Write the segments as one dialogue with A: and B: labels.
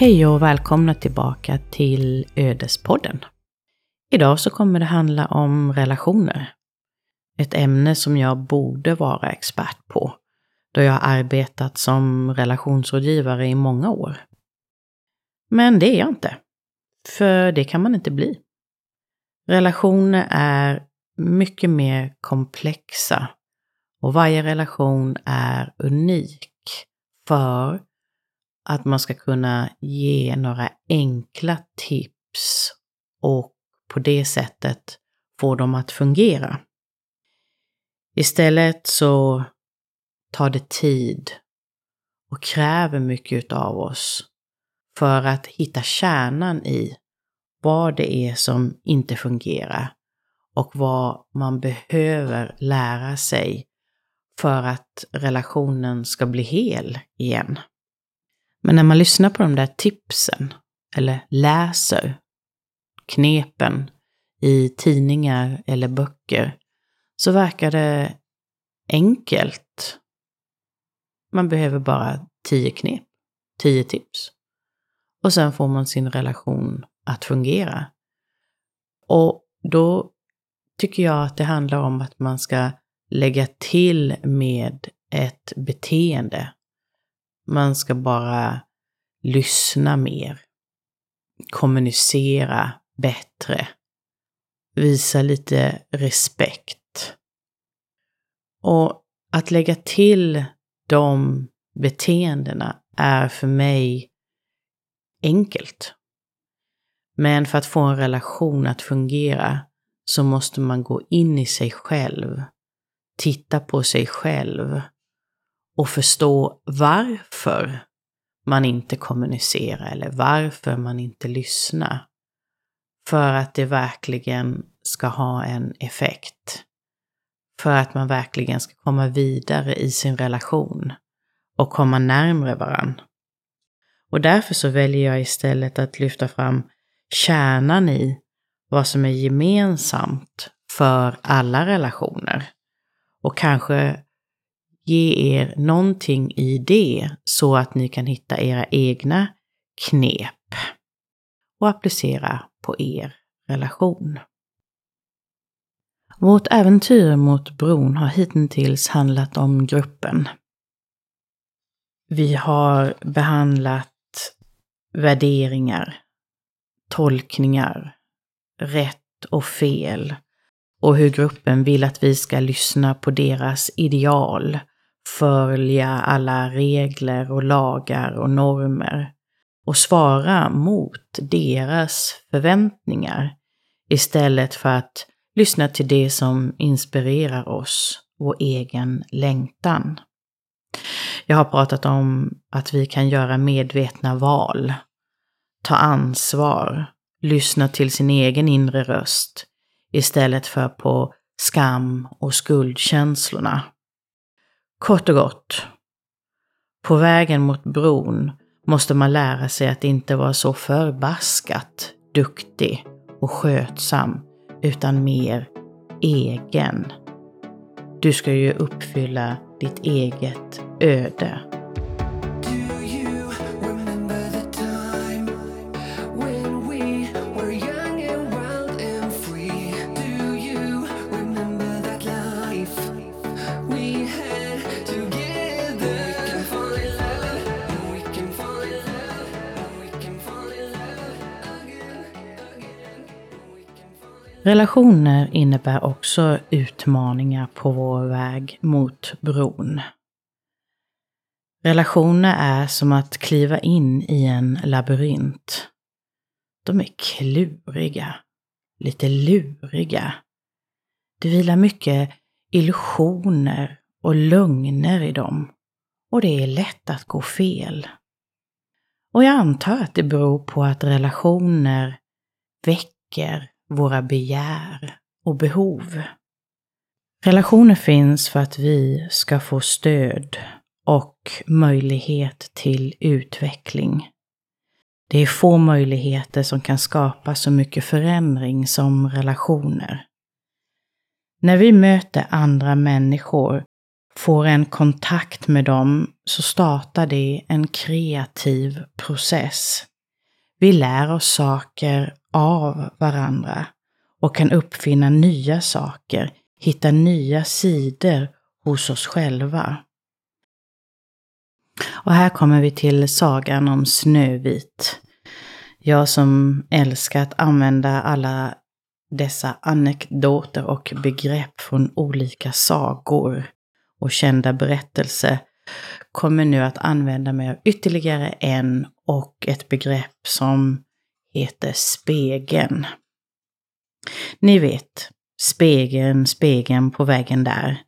A: Hej och välkomna tillbaka till Ödespodden. Idag så kommer det handla om relationer. Ett ämne som jag borde vara expert på, då jag har arbetat som relationsrådgivare i många år. Men det är jag inte. För det kan man inte bli. Relationer är mycket mer komplexa och varje relation är unik för att man ska kunna ge några enkla tips och på det sättet få dem att fungera. Istället så tar det tid och kräver mycket av oss för att hitta kärnan i vad det är som inte fungerar och vad man behöver lära sig för att relationen ska bli hel igen. Men när man lyssnar på de där tipsen, eller läser knepen i tidningar eller böcker, så verkar det enkelt. Man behöver bara tio knep, tio tips. Och sen får man sin relation att fungera. Och då tycker jag att det handlar om att man ska lägga till med ett beteende. Man ska bara lyssna mer, kommunicera bättre, visa lite respekt. Och att lägga till de beteendena är för mig enkelt. Men för att få en relation att fungera så måste man gå in i sig själv, titta på sig själv och förstå varför man inte kommunicerar eller varför man inte lyssnar. För att det verkligen ska ha en effekt. För att man verkligen ska komma vidare i sin relation och komma närmre varann. Och därför så väljer jag istället att lyfta fram kärnan i vad som är gemensamt för alla relationer. Och kanske ge er någonting i det så att ni kan hitta era egna knep och applicera på er relation. Vårt äventyr mot bron har hittills handlat om gruppen. Vi har behandlat värderingar, tolkningar, rätt och fel och hur gruppen vill att vi ska lyssna på deras ideal, följa alla regler och lagar och normer och svara mot deras förväntningar istället för att lyssna till det som inspirerar oss, vår egen längtan. Jag har pratat om att vi kan göra medvetna val, ta ansvar, lyssna till sin egen inre röst istället för på skam och skuldkänslorna. Kort och gott, på vägen mot bron måste man lära sig att inte vara så förbaskat duktig och skötsam, utan mer egen. Du ska ju uppfylla ditt eget öde. Relationer innebär också utmaningar på vår väg mot bron. Relationer är som att kliva in i en labyrint. De är kluriga, lite luriga. Det vilar mycket illusioner och lögner i dem. Och det är lätt att gå fel. Och jag antar att det beror på att relationer väcker våra begär och behov. Relationer finns för att vi ska få stöd och möjlighet till utveckling. Det är få möjligheter som kan skapa så mycket förändring som relationer. När vi möter andra människor får en kontakt med dem så startar det en kreativ process. Vi lär oss saker av varandra och kan uppfinna nya saker, hitta nya sidor hos oss själva. Och här kommer vi till sagan om Snövit. Jag som älskar att använda alla dessa anekdoter och begrepp från olika sagor och kända berättelser kommer nu att använda mig av ytterligare en och ett begrepp som heter spegeln. Ni vet, spegeln, spegeln på vägen där.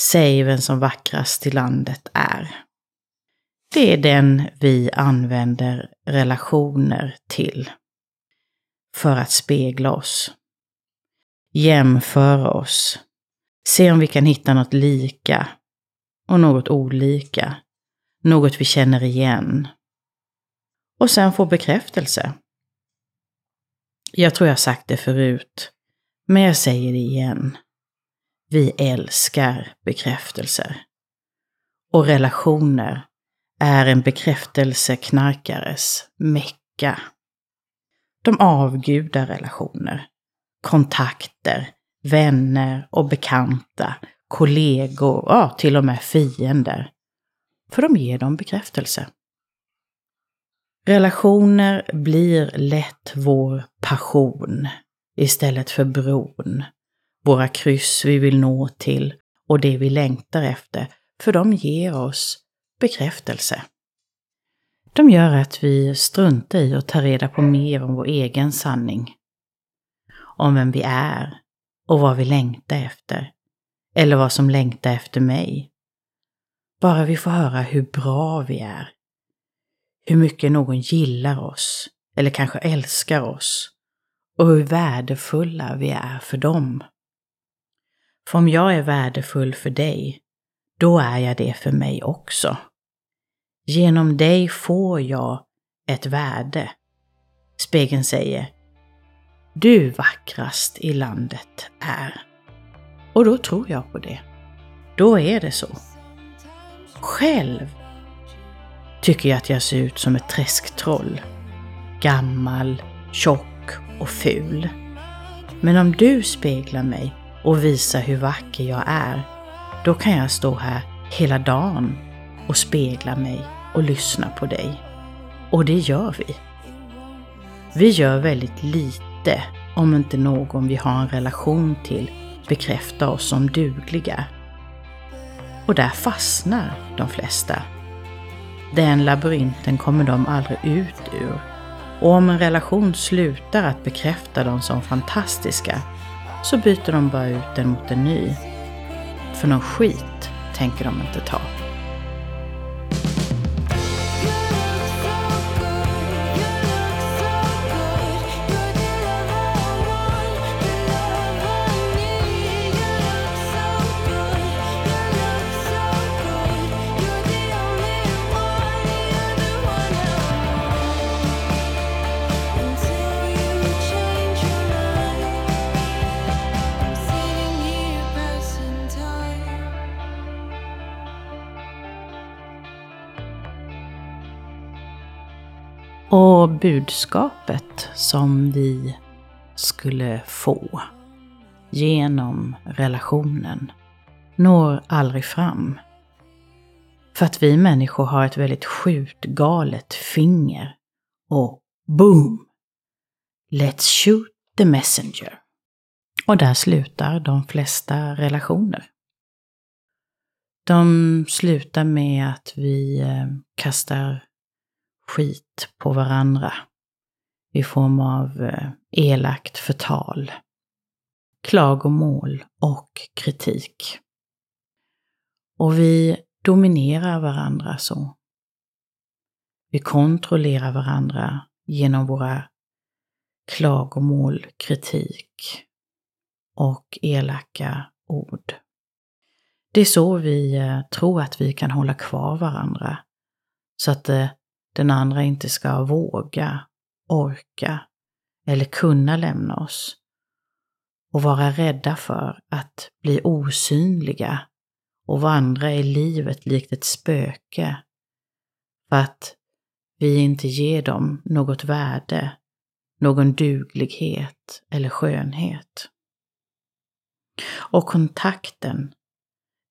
A: Säg vem som vackrast i landet är. Det är den vi använder relationer till. För att spegla oss. Jämföra oss. Se om vi kan hitta något lika och något olika. Något vi känner igen. Och sen få bekräftelse. Jag tror jag sagt det förut, men jag säger det igen. Vi älskar bekräftelser. Och relationer är en bekräftelseknarkares mecka. De avgudar relationer, kontakter, vänner och bekanta, kollegor, ja, till och med fiender. För de ger dem bekräftelse. Relationer blir lätt vår passion istället för bron. Våra kryss vi vill nå till och det vi längtar efter, för de ger oss bekräftelse. De gör att vi struntar i att ta reda på mer om vår egen sanning. Om vem vi är och vad vi längtar efter. Eller vad som längtar efter mig. Bara vi får höra hur bra vi är. Hur mycket någon gillar oss, eller kanske älskar oss. Och hur värdefulla vi är för dem. För om jag är värdefull för dig, då är jag det för mig också. Genom dig får jag ett värde. Spegeln säger, du vackrast i landet är. Och då tror jag på det. Då är det så. Själv tycker jag att jag ser ut som ett träsktroll. Gammal, tjock och ful. Men om du speglar mig och visar hur vacker jag är, då kan jag stå här hela dagen och spegla mig och lyssna på dig. Och det gör vi. Vi gör väldigt lite om inte någon vi har en relation till bekräftar oss som dugliga. Och där fastnar de flesta. Den labyrinten kommer de aldrig ut ur. Och om en relation slutar att bekräfta dem som fantastiska så byter de bara ut den mot en ny. För någon skit tänker de inte ta. Budskapet som vi skulle få genom relationen når aldrig fram. För att vi människor har ett väldigt sjukt galet finger. Och boom! Let's shoot the messenger. Och där slutar de flesta relationer. De slutar med att vi eh, kastar skit på varandra i form av eh, elakt förtal, klagomål och kritik. Och vi dominerar varandra så. Vi kontrollerar varandra genom våra klagomål, kritik och elaka ord. Det är så vi eh, tror att vi kan hålla kvar varandra så att det den andra inte ska våga, orka eller kunna lämna oss och vara rädda för att bli osynliga och vandra i livet likt ett spöke för att vi inte ger dem något värde, någon duglighet eller skönhet. Och kontakten,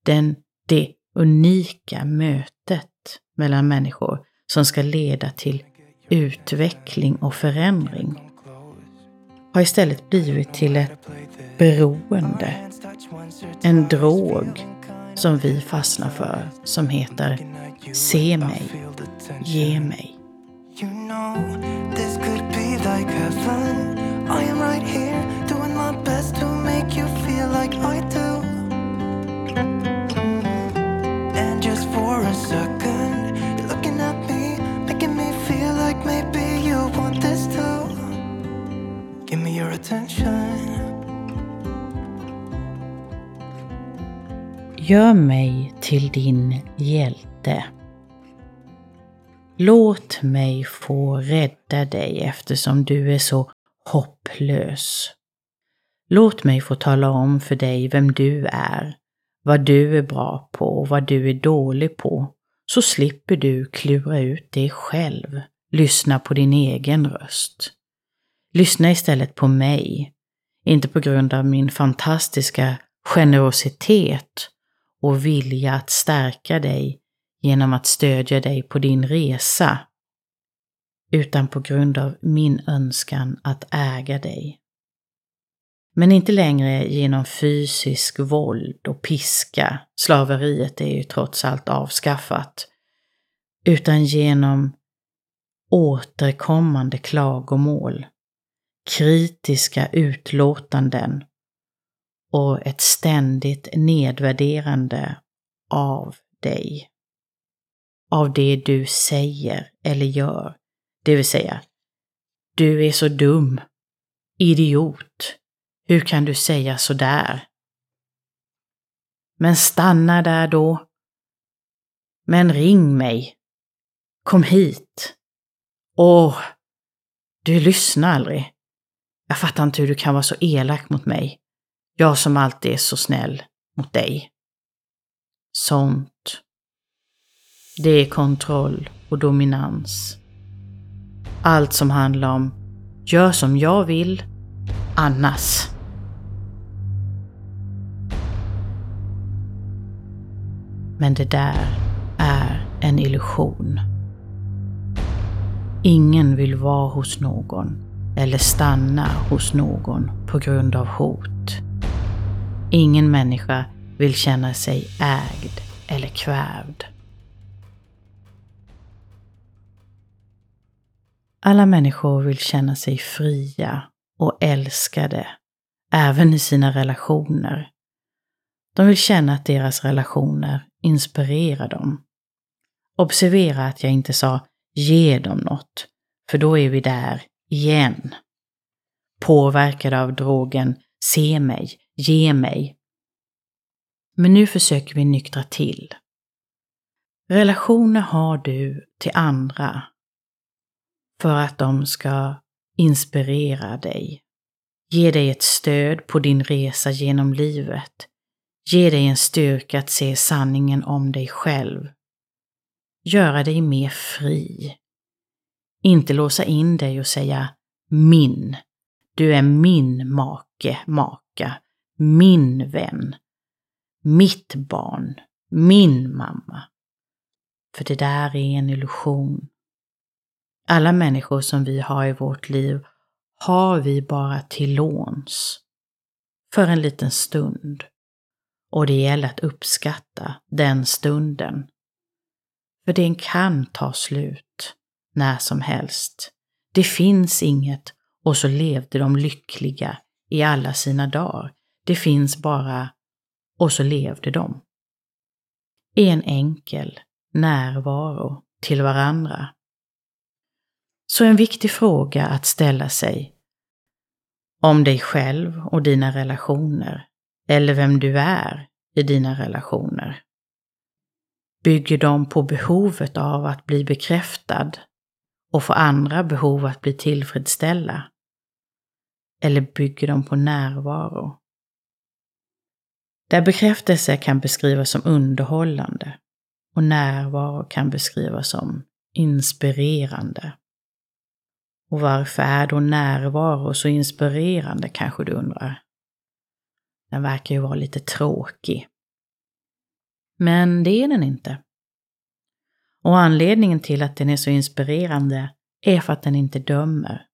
A: den, det unika mötet mellan människor som ska leda till utveckling och förändring har istället blivit till ett beroende, en drog som vi fastnar för som heter Se mig, ge mig. Gör mig till din hjälte. Låt mig få rädda dig eftersom du är så hopplös. Låt mig få tala om för dig vem du är, vad du är bra på och vad du är dålig på, så slipper du klura ut det själv. Lyssna på din egen röst. Lyssna istället på mig, inte på grund av min fantastiska generositet och vilja att stärka dig genom att stödja dig på din resa, utan på grund av min önskan att äga dig. Men inte längre genom fysisk våld och piska, slaveriet är ju trots allt avskaffat, utan genom återkommande klagomål, kritiska utlåtanden och ett ständigt nedvärderande av dig. Av det du säger eller gör. Det vill säga, du är så dum. Idiot. Hur kan du säga så där? Men stanna där då. Men ring mig. Kom hit. Åh, du lyssnar aldrig. Jag fattar inte hur du kan vara så elak mot mig. Jag som alltid är så snäll mot dig. Sånt. Det är kontroll och dominans. Allt som handlar om gör som jag vill, annars. Men det där är en illusion. Ingen vill vara hos någon eller stanna hos någon på grund av hot. Ingen människa vill känna sig ägd eller kvävd. Alla människor vill känna sig fria och älskade, även i sina relationer. De vill känna att deras relationer inspirerar dem. Observera att jag inte sa ge dem något, för då är vi där igen. Påverkade av drogen se mig, ge mig. Men nu försöker vi nyktra till. Relationer har du till andra för att de ska inspirera dig, ge dig ett stöd på din resa genom livet, ge dig en styrka att se sanningen om dig själv, göra dig mer fri, inte låsa in dig och säga min, du är min make, maka, min vän, mitt barn, min mamma. För det där är en illusion. Alla människor som vi har i vårt liv har vi bara till låns. För en liten stund. Och det gäller att uppskatta den stunden. För den kan ta slut när som helst. Det finns inget och så levde de lyckliga i alla sina dagar. Det finns bara och så levde de. En enkel närvaro till varandra. Så en viktig fråga att ställa sig om dig själv och dina relationer, eller vem du är i dina relationer. Bygger de på behovet av att bli bekräftad och få andra behov att bli tillfredsställda. Eller bygger de på närvaro? Där bekräftelse kan beskrivas som underhållande och närvaro kan beskrivas som inspirerande. Och varför är då närvaro så inspirerande kanske du undrar? Den verkar ju vara lite tråkig. Men det är den inte. Och anledningen till att den är så inspirerande är för att den inte dömer.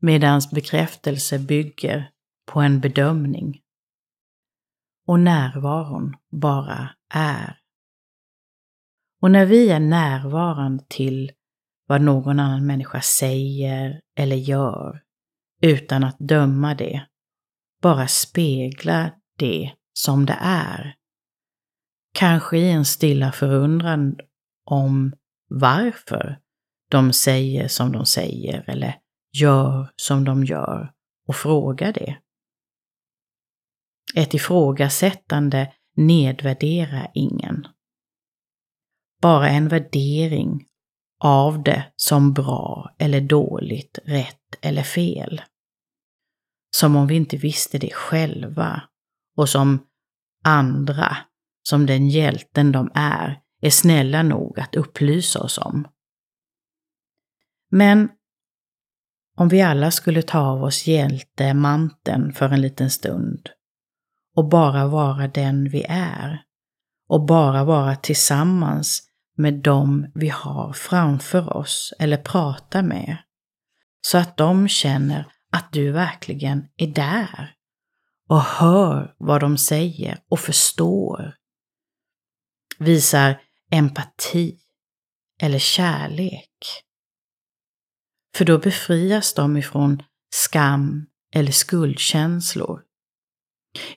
A: Medans bekräftelse bygger på en bedömning. Och närvaron bara är. Och när vi är närvarande till vad någon annan människa säger eller gör utan att döma det, bara spegla det som det är. Kanske i en stilla förundran om varför de säger som de säger eller gör som de gör och fråga det. Ett ifrågasättande nedvärderar ingen. Bara en värdering av det som bra eller dåligt, rätt eller fel. Som om vi inte visste det själva och som andra, som den hjälten de är, är snälla nog att upplysa oss om. Men om vi alla skulle ta av oss hjältemanteln för en liten stund och bara vara den vi är och bara vara tillsammans med dem vi har framför oss eller pratar med. Så att de känner att du verkligen är där och hör vad de säger och förstår. Visar empati eller kärlek. För då befrias de ifrån skam eller skuldkänslor.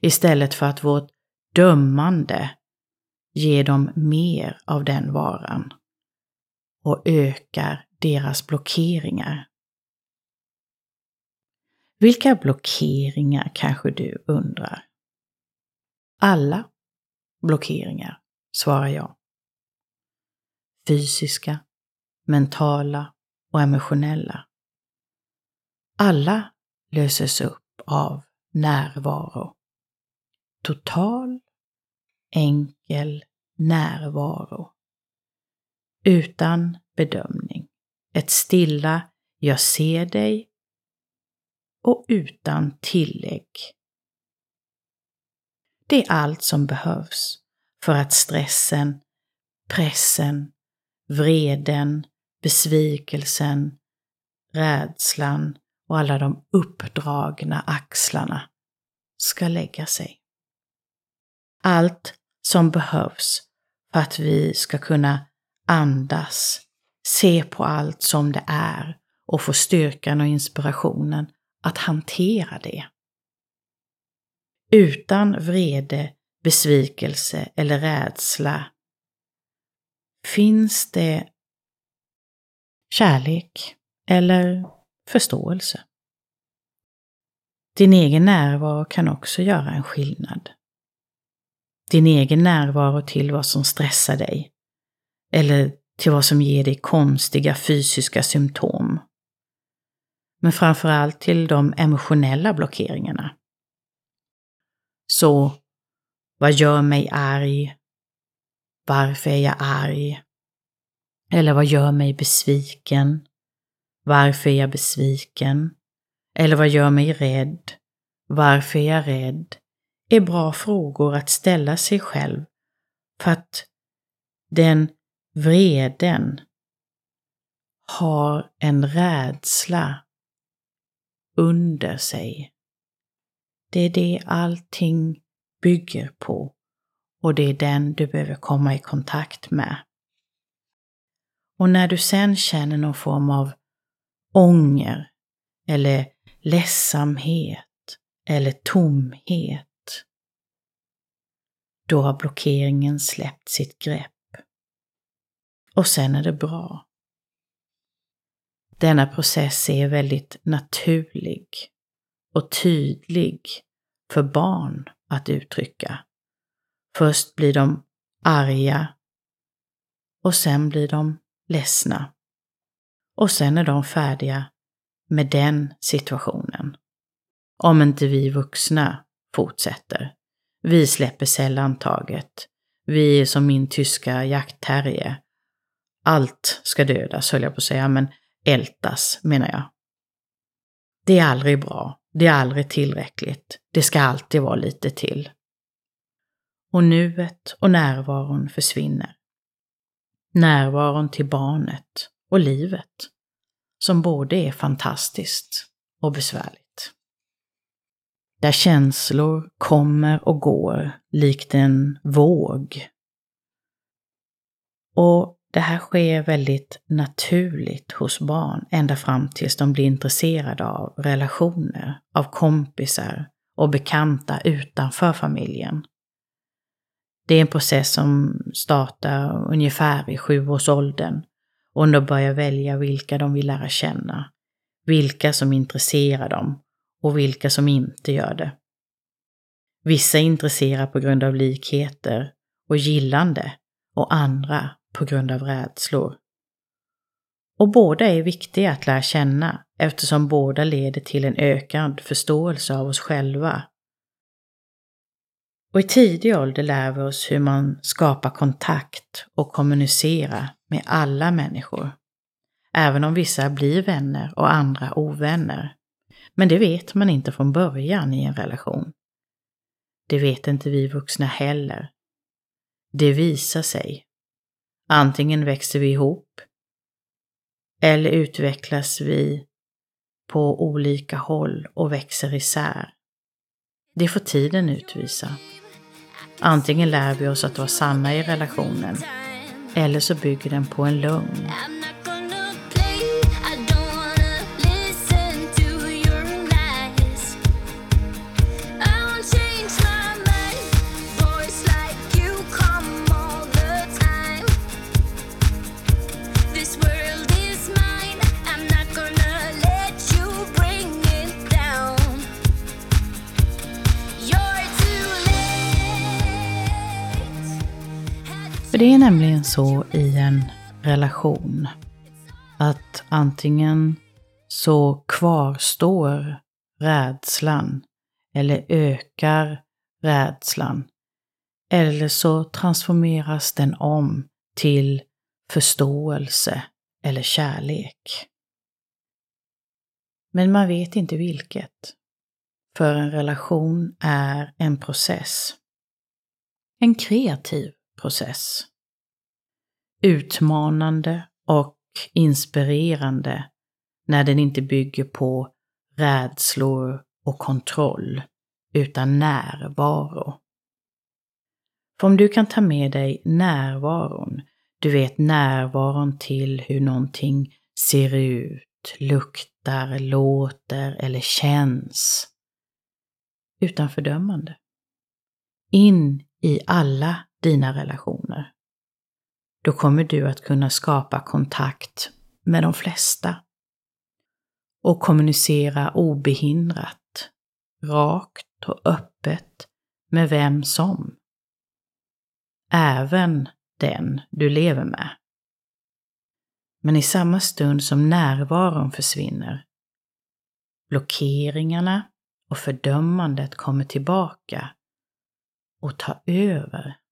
A: Istället för att vårt dömande ger dem mer av den varan och ökar deras blockeringar. Vilka blockeringar kanske du undrar? Alla blockeringar, svarar jag. Fysiska, mentala och emotionella. Alla löses upp av närvaro. Total enkel närvaro. Utan bedömning. Ett stilla jag ser dig och utan tillägg. Det är allt som behövs för att stressen, pressen, vreden, besvikelsen, rädslan och alla de uppdragna axlarna ska lägga sig. Allt som behövs för att vi ska kunna andas, se på allt som det är och få styrkan och inspirationen att hantera det. Utan vrede, besvikelse eller rädsla finns det kärlek eller förståelse. Din egen närvaro kan också göra en skillnad din egen närvaro till vad som stressar dig. Eller till vad som ger dig konstiga fysiska symptom. Men framförallt till de emotionella blockeringarna. Så, vad gör mig arg? Varför är jag arg? Eller vad gör mig besviken? Varför är jag besviken? Eller vad gör mig rädd? Varför är jag rädd? Är bra frågor att ställa sig själv för att den vreden har en rädsla under sig. Det är det allting bygger på och det är den du behöver komma i kontakt med. Och när du sen känner någon form av ånger eller ledsamhet eller tomhet då har blockeringen släppt sitt grepp. Och sen är det bra. Denna process är väldigt naturlig och tydlig för barn att uttrycka. Först blir de arga och sen blir de ledsna. Och sen är de färdiga med den situationen. Om inte vi vuxna fortsätter vi släpper sällan taget. Vi är som min tyska jaktterrier. Allt ska dödas, höll jag på att säga, men ältas menar jag. Det är aldrig bra. Det är aldrig tillräckligt. Det ska alltid vara lite till. Och nuet och närvaron försvinner. Närvaron till barnet och livet, som både är fantastiskt och besvärligt. Där känslor kommer och går likt en våg. Och det här sker väldigt naturligt hos barn ända fram tills de blir intresserade av relationer, av kompisar och bekanta utanför familjen. Det är en process som startar ungefär i sjuårsåldern och de börjar välja vilka de vill lära känna, vilka som intresserar dem och vilka som inte gör det. Vissa intresserar på grund av likheter och gillande och andra på grund av rädslor. Och båda är viktiga att lära känna eftersom båda leder till en ökad förståelse av oss själva. Och i tidig ålder lär vi oss hur man skapar kontakt och kommunicerar med alla människor. Även om vissa blir vänner och andra ovänner. Men det vet man inte från början i en relation. Det vet inte vi vuxna heller. Det visar sig Antingen växer vi ihop eller utvecklas vi på olika håll och växer isär. Det får tiden utvisa. Antingen lär vi oss att vara sanna i relationen eller så bygger den på en lögn. För det är nämligen så i en relation att antingen så kvarstår rädslan eller ökar rädslan eller så transformeras den om till förståelse eller kärlek. Men man vet inte vilket. För en relation är en process. En kreativ process. Utmanande och inspirerande när den inte bygger på rädslor och kontroll, utan närvaro. För om du kan ta med dig närvaron, du vet närvaron till hur någonting ser ut, luktar, låter eller känns. Utan fördömande. In i alla dina relationer. Då kommer du att kunna skapa kontakt med de flesta och kommunicera obehindrat, rakt och öppet med vem som. Även den du lever med. Men i samma stund som närvaron försvinner, blockeringarna och fördömandet kommer tillbaka och tar över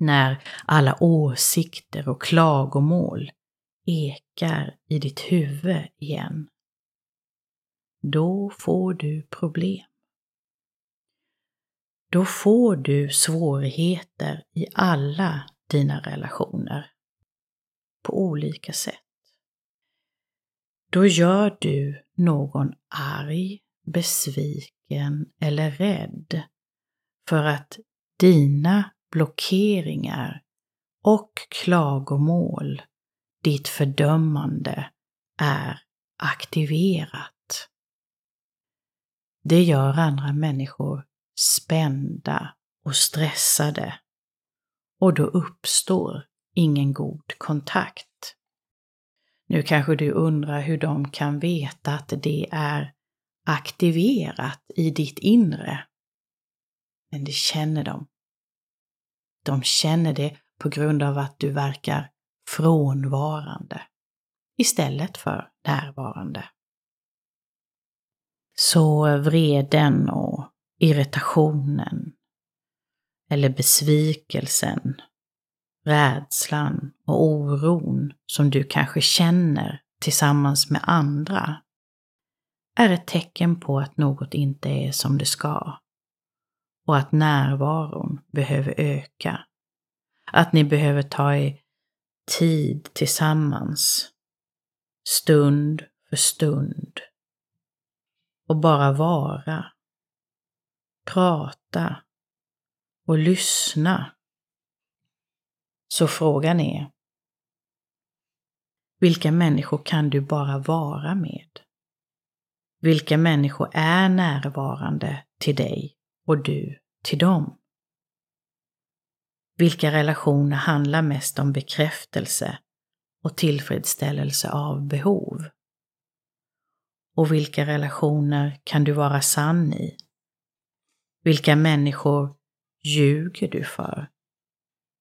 A: när alla åsikter och klagomål ekar i ditt huvud igen. Då får du problem. Då får du svårigheter i alla dina relationer. På olika sätt. Då gör du någon arg, besviken eller rädd för att dina blockeringar och klagomål, ditt fördömande, är aktiverat. Det gör andra människor spända och stressade och då uppstår ingen god kontakt. Nu kanske du undrar hur de kan veta att det är aktiverat i ditt inre. Men det känner de. De känner det på grund av att du verkar frånvarande istället för närvarande. Så vreden och irritationen eller besvikelsen, rädslan och oron som du kanske känner tillsammans med andra är ett tecken på att något inte är som det ska och att närvaron behöver öka. Att ni behöver ta er tid tillsammans, stund för stund och bara vara, prata och lyssna. Så frågan är, vilka människor kan du bara vara med? Vilka människor är närvarande till dig och du till dem? Vilka relationer handlar mest om bekräftelse och tillfredsställelse av behov? Och vilka relationer kan du vara sann i? Vilka människor ljuger du för?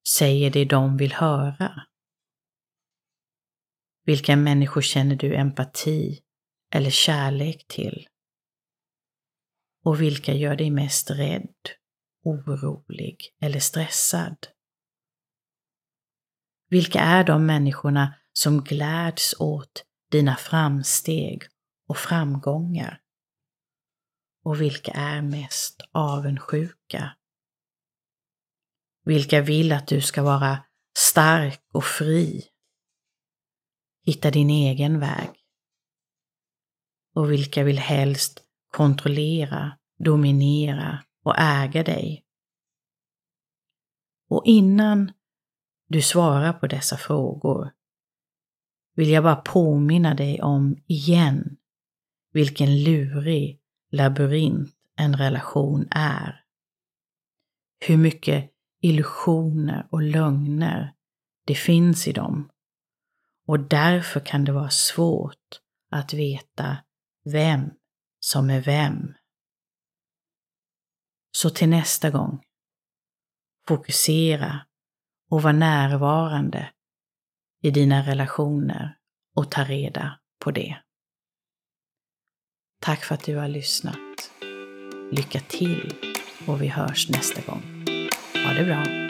A: Säger det de vill höra? Vilka människor känner du empati eller kärlek till? Och vilka gör dig mest rädd, orolig eller stressad? Vilka är de människorna som gläds åt dina framsteg och framgångar? Och vilka är mest avundsjuka? Vilka vill att du ska vara stark och fri? Hitta din egen väg. Och vilka vill helst kontrollera, dominera och äga dig? Och innan du svarar på dessa frågor vill jag bara påminna dig om igen vilken lurig labyrint en relation är. Hur mycket illusioner och lögner det finns i dem. Och därför kan det vara svårt att veta vem som är vem. Så till nästa gång, fokusera och var närvarande i dina relationer och ta reda på det. Tack för att du har lyssnat. Lycka till och vi hörs nästa gång. Ha det bra!